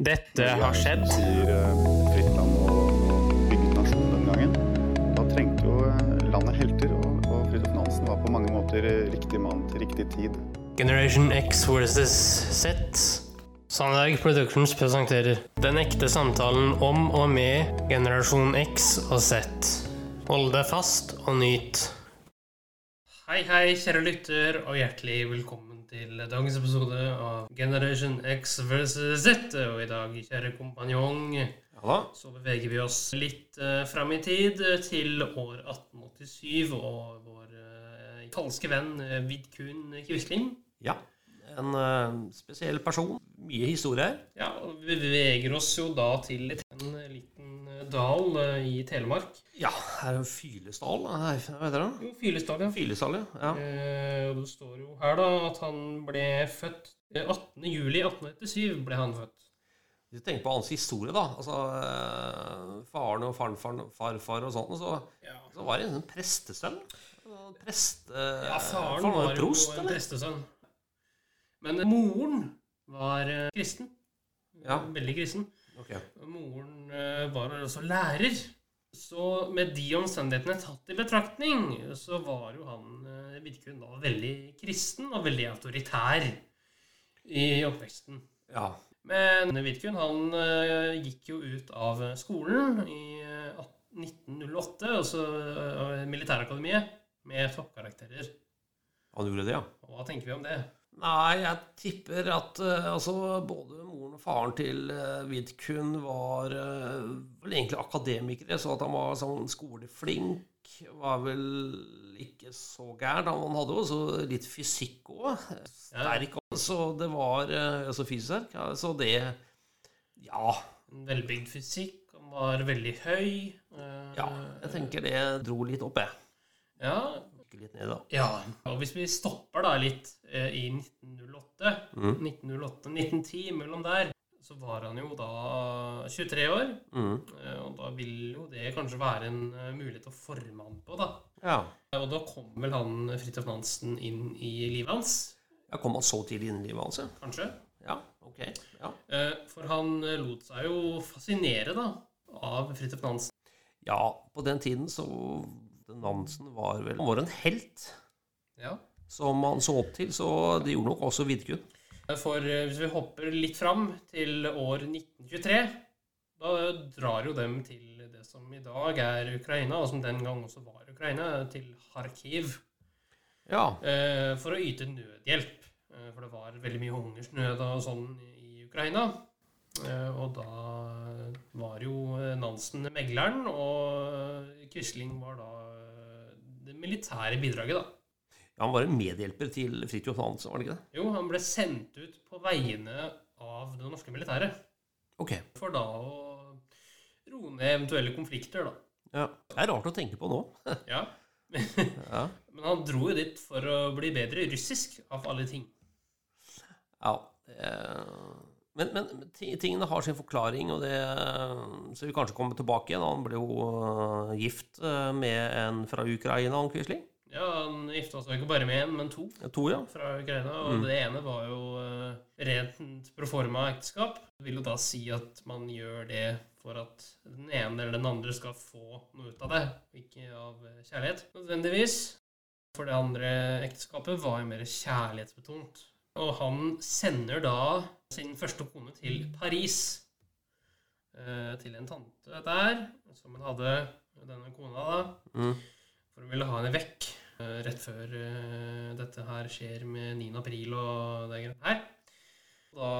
Dette har skjedd. Sier eh, fritt land og, bygget nasjon den gangen. Da trengte jo eh, landet helter, og, og Fridtjof Nansen var på mange måter eh, riktig mann til riktig tid. Generation X versus Z. Sandberg Productions presenterer Den ekte samtalen om og med generasjon X og Z. Hold deg fast og nyt. Hei, hei, kjære lytter, og hjertelig velkommen til dagens episode av Generation X versus Z. Og i dag, kjære kompanjong, Ja så beveger vi oss litt uh, fram i tid, eh, til år 1887, og vår uh, falske venn uh, Vidkun Quisling. Ja. En uh, spesiell person. Mye historie her. Ja, og vi beveger oss jo da til en liten eh, dal eh, i Telemark. Ja, er det Fylesdal. Hva heter det? Jo, Fylesdal, ja. Fylesdal, ja. Eh, og det står jo her da at han ble født eh, 18. juli 1887 ble han født. Hvis du tenker på hans historie, da. Altså eh, faren og farfar og sånt, så, Ja, så var det en prestesønn. Prest, eh, ja faren var var jo en prestesønn. Men moren var eh, kristen. Ja. Veldig kristen. Ok. Og Moren eh, var også lærer. Så med de omstendighetene tatt i betraktning, så var jo han virker hun da veldig kristen og veldig autoritær i oppveksten. Ja. Men Vidkun han eh, gikk jo ut av skolen i eh, 1908, altså eh, Militærakademiet, med toppkarakterer. Han gjorde det, ja. Hva tenker vi om det? Nei, jeg tipper at uh, altså, både moren og faren til uh, Vidkun var uh, vel egentlig akademikere, så at han var sånn skoleflink var vel ikke så gæren. Han hadde jo også litt fysikk òg. Sterk. Så det var altså fysisk. Ja, så det Ja. Velbygd fysikk, han var veldig høy. Ja, jeg tenker det dro litt opp, jeg. ja, litt ned, da. Ja, og hvis vi stopper da litt i 1908, Mm. 1908, 1910, mellom der, så var han jo da 23 år, Mm. eh, og da vil jo det kanskje være en eh, mulighet å forme han på, da. Ja. Og da kom vel han Fridtjof Nansen inn i livet hans, ja. Kom han så tidlig inn i livet hans? ja? kanskje? Ja, ok. Ja. Eh, For han eh, lot seg jo fascinere da, av Fridtjof Nansen. ja, på den tiden så Nansen var vel Han var en helt. Ja. Som han så opp til, så det gjorde nok også Vidkun. For eh, hvis vi hopper litt fram til år 1923, da drar jo dem til det som i dag er Ukraina, og som den gang også var Ukraina, til Kharkiv, Ja. eh, for å yte nødhjelp. Eh, For det var veldig mye hungersnød og sånn i Ukraina. Og da var jo Nansen megleren, og Quisling var da det militære bidraget, da. Han var en medhjelper til Fridtjof Nansen, var det ikke det? Jo, han ble sendt ut på vegne av det norske militæret. Ok. For da å roe ned eventuelle konflikter, da. Ja. Det er rart å tenke på nå. Ja. Ja. Men han dro jo dit for å bli bedre i russisk, av alle ting. ja. Men, men tingene har sin forklaring, og det skal vi kanskje komme tilbake igjen. Han ble jo øh, gift øh, med en fra Ukraina, han Quisling. Ja, Han gifta seg ikke bare med én, men to Ja, To, ja. fra Ukraina. Og det ene var jo eh, rent proforma ekteskap. Det vil jo da si at man gjør det for at den ene eller den andre skal få noe ut av det, ikke av eh, kjærlighet nødvendigvis. For det andre ekteskapet var jo mer kjærlighetsbetont. Og han sender da sin første kone til Paris. eh, til en tante der, som hun hadde, denne kona, da. Mm. For hun ville ha henne vekk rett før eh, dette her skjer med 9. april og det greiene her. Da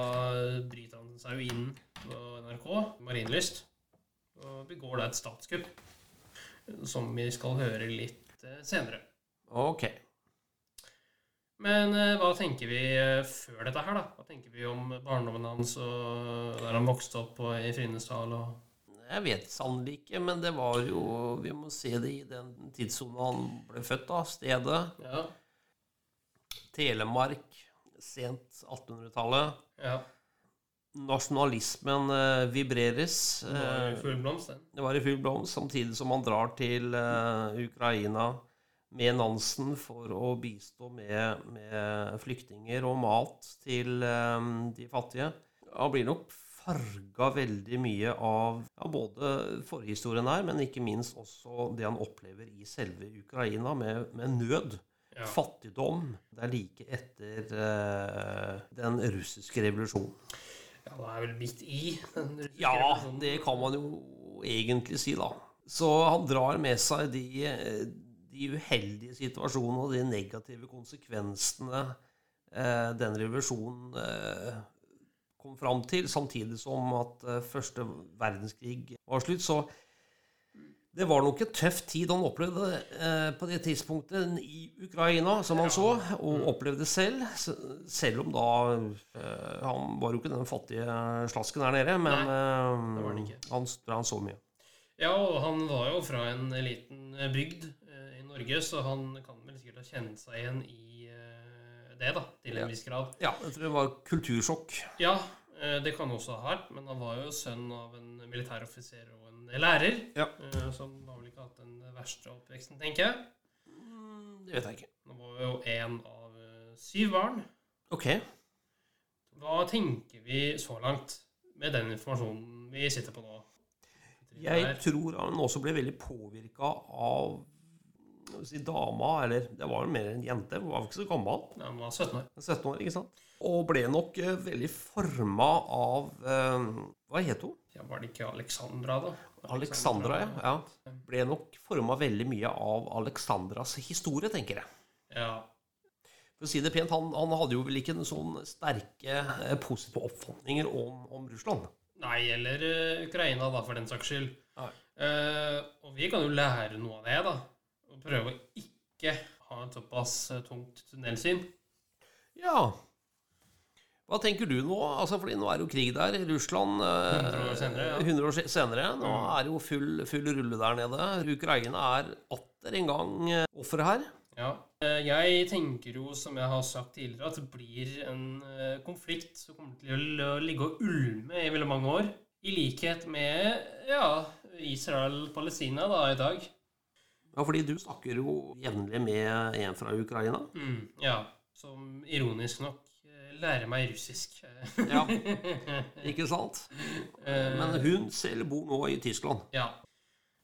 bryter han seg jo inn på NRK, Marienlyst, og begår da et statskupp. Som vi skal høre litt eh, senere. Ok. Men eh, hva tenker vi eh, før dette her, da? Hva tenker vi om barndommen hans og der han vokste opp i Frynnesdal og Jeg vet sannelig ikke, men det var jo Vi må se det i den tidssonen han ble født, da. Stedet. Ja. Telemark. Sent 1800-tallet. ja. Nasjonalismen eh, vibreres. Det var Eh, full blomst, den. Det var i full blomst, samtidig som han drar til eh, Ukraina med Nansen for å bistå med, med flyktninger og mat til eh, de fattige. Han blir nok farga veldig mye av ja, både forhistorien her, men ikke minst også det han opplever i selve Ukraina, med, med nød. Ja. Fattigdom. Det er like etter eh, den russiske revolusjonen. ja, det er vel midt i den russiske Ja, revolusjonen. det kan man jo egentlig si, da. Så han drar med seg de, de uheldige situasjonene og de negative konsekvensene eh, den revolusjonen eh, kom fram til, samtidig som at eh, første verdenskrig var slutt. Så det var nok en tøff tid han opplevde eh, på det tidspunktet i Ukraina, som han så, og opplevde selv. Selv om da eh, Han var jo ikke den fattige slasken der nede, men Nei, han han, han så mye. Ja, og han var jo fra en liten bygd eh, i Norge, så han kan vel sikkert ha kjent seg igjen i det, da, til en viss grad. Ja, jeg tror det var kultursjokk. Ja, det kan også ha vært, men han var jo sønn av en militæroffiser og en lærer, Ja. eh, som har vel ikke hatt den verste oppveksten, tenker jeg. Mm, Det vet jeg ikke. Han var jo en av eh, syv barn. Ok. Hva tenker vi så langt med den informasjonen vi sitter på nå? Jeg tror han også ble veldig påvirka av si, dama, eller det var jo mer en jente, hun var ikke så gammel. Ja, Han var 17 år. 17 år, ikke sant? Og ble nok uh, veldig forma av uh, Hva het hun? Ja, Var det ikke Alexandra, da? Alexandra, ja. ja. Ble nok forma veldig mye av Alexandras historie, tenker jeg. Ja. For å si det pent, han, han hadde jo vel ikke en sånn sterke eh, positive oppfatninger om, om Russland. Nei, eller Ukraina, da, for den saks skyld. Nei. Eh, og vi kan jo lære noe av det, da. Prøve å ikke ha et såpass eh, tungt tunnelsyn. Ja. Hva tenker du nå? Altså, fordi nå er jo krig der Russland. eh, 100 år senere, ja. 100 år senere. Nå Mm. er det jo full, full rulle der nede. Ukraina er atter en gang eh, offeret her. Ja. Eh, Jeg tenker jo, som jeg har sagt tidligere, at det blir en eh, konflikt som kommer til å ligge og ulme i veldig mange år. I likhet med ja, Israel-Palestina da i dag. Ja, fordi du snakker jo jevnlig med en fra Ukraina. Mm, ja. Som ironisk nok eh, lærer meg russisk. Ja. Ikke sant? Eh, Men hun selv bor nå i Tyskland. Ja.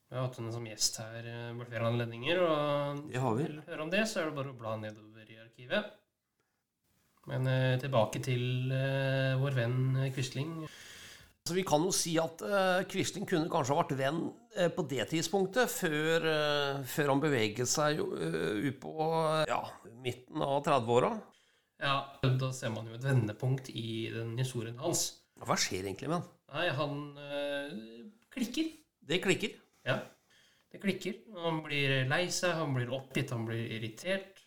Vi har hatt henne som gjest her eh, ved flere anledninger, og Det har vi. vil høre om det, så er det bare å bla nedover i arkivet. Men eh, tilbake til eh, vår venn eh, Quisling. Så vi kan jo si at uh, Quisling kunne kanskje ha vært venn uh, på det tidspunktet, før, uh, før han beveget seg ut på ja, midten av 30-åra. Ja, da ser man jo et vendepunkt i den historien hans. Hva skjer egentlig med han? Nei, han klikker. Det klikker. Ja, det klikker. Han blir lei seg, han blir oppgitt, han blir irritert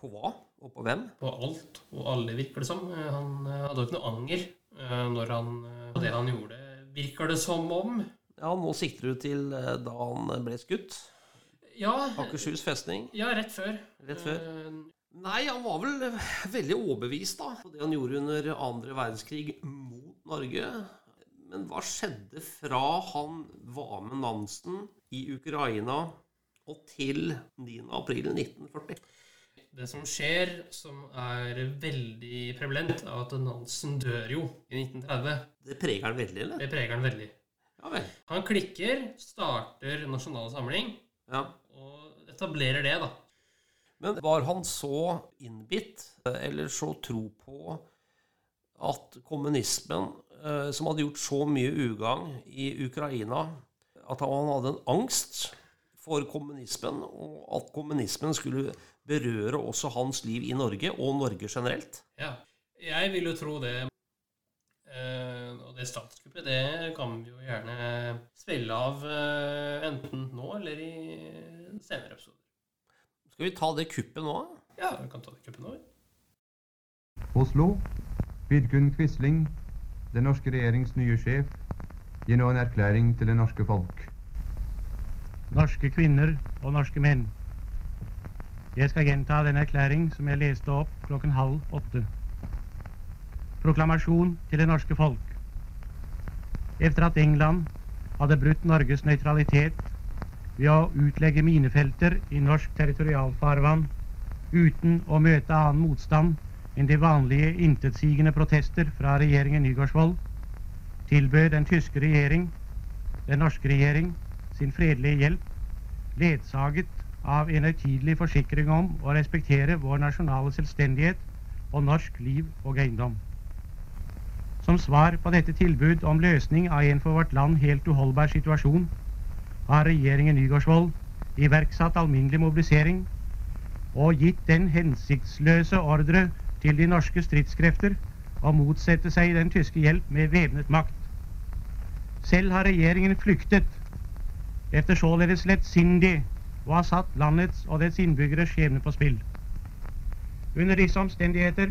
På hva? Og på hvem? på alt og alle, virker det som. Han hadde jo ikke noe anger når han eh, det han gjorde, virker det som om. Ja, nå sikter du til eh, da han ble skutt. Ja, Akershus festning. ja rett før. Rett før. Eh, Nei, han var vel eh, veldig overbevist da, på det han gjorde under andre verdenskrig mot Norge. Men hva skjedde fra han var med Nansen i Ukraina og til 9. april 1940? Det som skjer, som er veldig prevalent, er at Nansen dør jo i 1930. Det preger han veldig, eller? Det preger han veldig. Ja vel. Han klikker, starter Nasjonal Samling Ja. og etablerer det, da. Men var han så innbitt, eller så tro på at kommunismen, eh, som hadde gjort så mye ugagn i Ukraina, at han hadde en angst for kommunismen, og at kommunismen skulle berøre også hans liv i Norge, og Norge generelt? Ja. Jeg vil jo tro det. Eh, og det statskuppet, det kan vi jo gjerne spille av eh, enten nå eller i senere episoder. Skal vi ta det kuppet nå? Ja, vi kan ta det kuppet nå. Oslo. Vidkun Quisling, den norske regjerings nye sjef, gir nå en erklæring til det norske folk. Norske kvinner og norske menn. Jeg skal gjenta den erklæring som jeg leste opp klokken halv åtte. Proklamasjon til det norske folk. Etter at England hadde brutt Norges nøytralitet ved å utlegge minefelter i norsk territorialfarvann uten å møte annen motstand enn de vanlige intetsigende protester fra regjeringen Nygaardsvold, tilbød den tyske regjering, den norske regjering, sin fredelige hjelp, ledsaget av en høytidelig forsikring om å respektere vår nasjonale selvstendighet og norsk liv og eiendom. Som svar på dette tilbud om løsning av en for vårt land helt uholdbar situasjon, har regjeringen Nygaardsvold iverksatt alminnelig mobilisering og gitt den hensiktsløse ordre til de norske stridskrefter å motsette seg den tyske hjelp med væpnet makt. Selv har regjeringen flyktet efter således lettsindig å ha satt landets og dets innbyggeres skjebne på spill. Under disse omstendigheter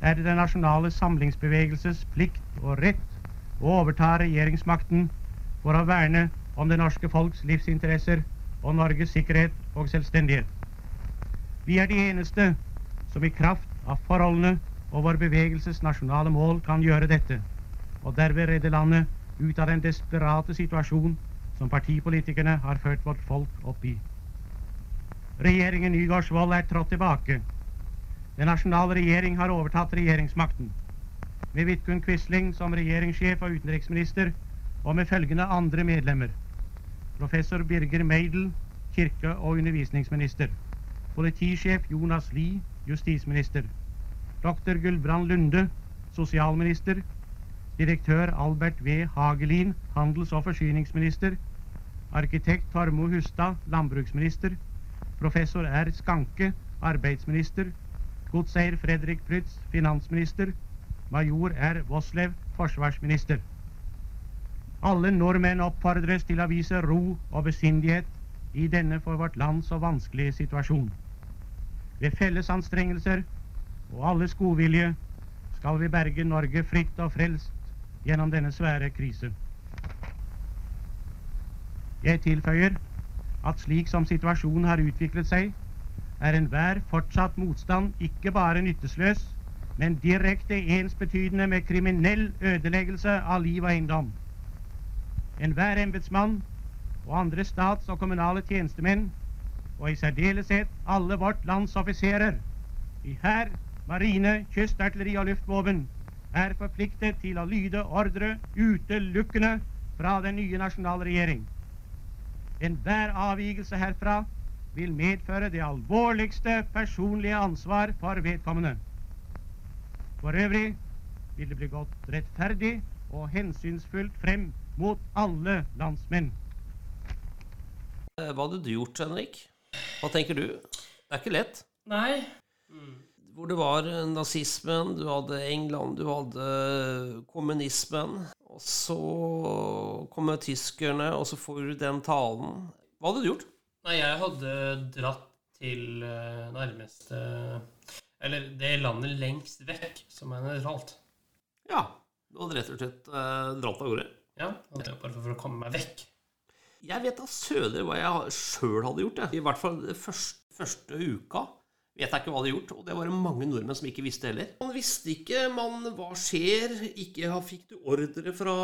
er det den nasjonale samlingsbevegelses plikt og rett å overta regjeringsmakten for å verne om det norske folks livsinteresser og Norges sikkerhet og selvstendighet. Vi er de eneste som i kraft av forholdene og vår bevegelses nasjonale mål kan gjøre dette, og derved redde landet ut av den desperate situasjon som partipolitikerne har ført vårt folk opp i. Regjeringen Nygaardsvold er trådt tilbake. Den nasjonale regjering har overtatt regjeringsmakten. Med Vidkun Quisling som regjeringssjef og utenriksminister, og med følgende andre medlemmer. Professor Birger Meidel, kirke- og undervisningsminister. Politisjef Jonas Lie, justisminister. Dr. Gulbrand Lunde, sosialminister. Direktør Albert V. Hagelin, handels- og forsyningsminister. Arkitekt Tormo Hustad, landbruksminister. Professor R. Skanke, arbeidsminister. Godseier Fredrik Prytz, finansminister. Major R. Voslev, forsvarsminister. Alle nordmenn oppfordres til å vise ro og besindighet i denne for vårt land så vanskelige situasjon. Ved felles anstrengelser og alles godvilje skal vi berge Norge fritt og frelst gjennom denne svære krise. Jeg tilføyer at slik som situasjonen har utviklet seg, er enhver fortsatt motstand ikke bare nyttesløs, men direkte ensbetydende med kriminell ødeleggelse av liv og eiendom. Enhver embetsmann og andre stats- og kommunale tjenestemenn, og i særdeleshet alle vårt lands offiserer, i hær, marine, kystartilleri og luftvåpen, er forpliktet til å lyde ordre utelukkende fra den nye nasjonale regjering. Enhver avvigelse herfra vil medføre det alvorligste personlige ansvar for vedkommende. For øvrig vil det bli gått rettferdig og hensynsfullt frem mot alle landsmenn. Eh, Hva hadde du gjort, Henrik? Hva tenker du? Det er ikke lett. Nei. Mm. Hvor det var eh, nazismen, du hadde England, du hadde kommunismen. Og så kommer tyskerne, og så får du den talen. Hva hadde du gjort? Nei, jeg hadde dratt til eh, nærmeste Eller det landet lengst vekk som er nøytralt. Ja, du hadde rett og slett eh, dratt av gårde. Ja, bare for å komme meg vekk. Jeg vet da søder hva jeg sjøl hadde gjort. Jeg. I hvert fall første, første uka vet jeg ikke hva de hadde gjort. Og det var det mange nordmenn som ikke visste heller. Man visste ikke man, hva skjer. Ikke fikk du ordre fra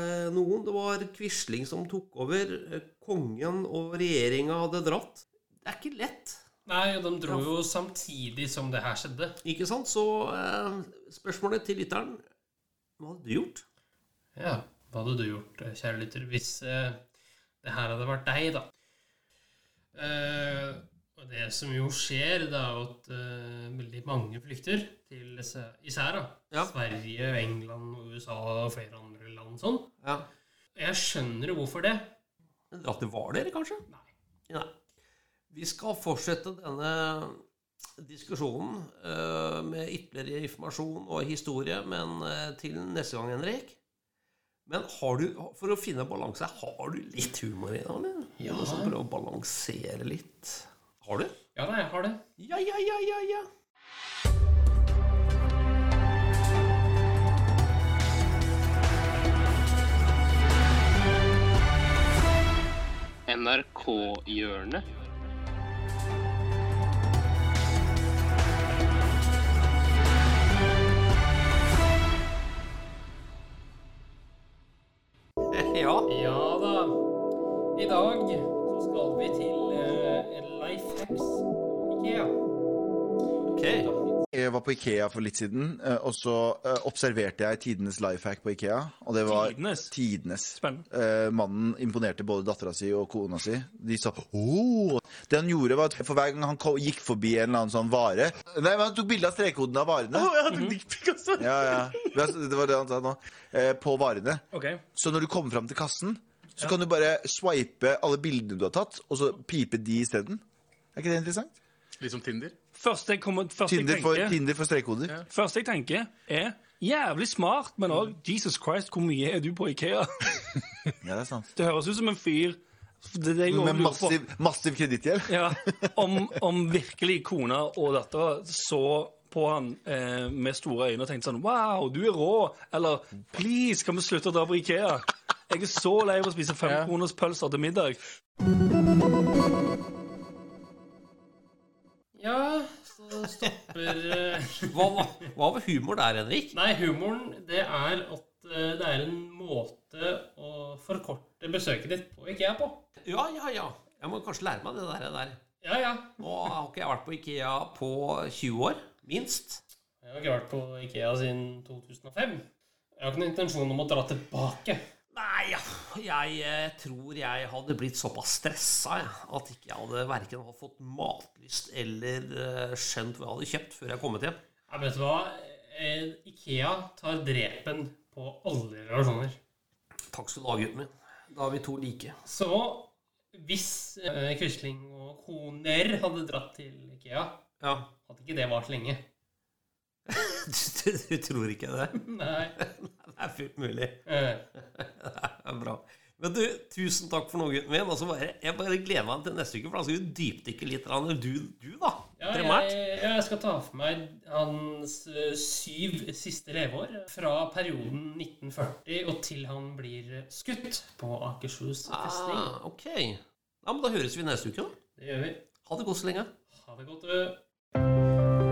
eh, noen. Det var Quisling som tok over. Eh, Kongen og regjeringa hadde dratt. Det er ikke lett. Nei, og de dro jo samtidig som det her skjedde. Ikke sant? Så eh, spørsmålet til lytteren Hva hadde du gjort? Ja, hva hadde du gjort, eh, kjære lytter, hvis eh, det her hadde vært deg, da? Eh, og det som jo skjer, det er at uh, veldig mange flykter til især da, Ja. Sverige, England, USA og flere andre land sånn. Ja. Jeg skjønner jo hvorfor det. At det var dere, kanskje? Nei. Nei. Vi skal fortsette denne diskusjonen uh, med ytterligere informasjon og historie, men uh, til neste gang, Henrik. Men har du, for å finne balanse, har du litt humor i deg? Ja. Prøve å balansere litt. Har du? Ja da, jeg har det. Ja, ja, ja, ja, ja. NRK-hjørnet. ja. Ja da. I dag Hacks Ikea. Okay. Jeg var på Ikea for litt siden, eh, og så eh, observerte jeg tidenes life hack på Ikea. Og det var Tidenes? tidenes. Spennende. Eh, mannen imponerte både dattera si og kona si. De sa oh! Det han gjorde, var at for hver gang han gikk forbi en eller annen sånn vare Nei, men Han tok bilde av strekkoden av varene. Oh, jeg hadde -hmm. også! Ja, ja. Det var det han sa nå. Eh, på varene. Ok. Så når du kommer fram til kassen, så kan du bare swipe alle bildene du har tatt, og så pipe de isteden. Er ikke det interessant? Litt som Tinder. Første jeg, kommer, første jeg tenker, for, Tinder for strekkoder. Første jeg tenker, er jævlig smart, men òg Jesus Christ, hvor mye er du på Ikea? Ja, det er sant. Det høres ut som en fyr det, det Med massiv, massiv kredittgjeld. Ja, om, om virkelig kona og dattera så på han eh, med store øyne og tenkte sånn Wow, du er rå! Eller Please, kan vi slutte å dra på Ikea? Jeg er så lei av å spise femkronerspølser til middag. Ja, så stopper eh, Hva, hva, var humor der, Henrik? Nei, humoren, det er at eh, det er en måte å forkorte besøket ditt på Ikea på. Ja, ja, ja. Jeg må kanskje lære meg det der. der. Ja, ja. Nå har ikke jeg vært på Ikea på 20 år, minst. Jeg har ikke vært på Ikea siden 2005. Jeg har ikke noen intensjon om å dra tilbake. Nei, ja. jeg eh, tror jeg hadde blitt såpass stressa at ikke jeg hadde verken hadde fått matlyst eller eh, skjønt hva jeg hadde kjøpt før jeg kom hjem. Ja, vet du hva? Eh, Ikea tar drepen på alle relasjoner. Takk skal du ha, gutten min. Da er vi to like. Så hvis eh, Quisling og koner hadde dratt til Ikea, Ja. hadde ikke det vart lenge. Du, du, tror ikke det? Nei. Det er fullt mulig. Eh, Det er bra. Men du, tusen takk for noe, gutten min. Altså bare, jeg bare gleder meg til neste uke, for da skal vi dypdykke litt. Du, du da? ja, Primært. jeg, jeg skal ta for meg hans eh, syv siste leveår fra perioden 1940 og til han blir skutt på Akershus festning. Ah, ok. Ja, men Da høres vi neste uke, da. Det gjør vi. Ha det godt så lenge. Ha det godt, du.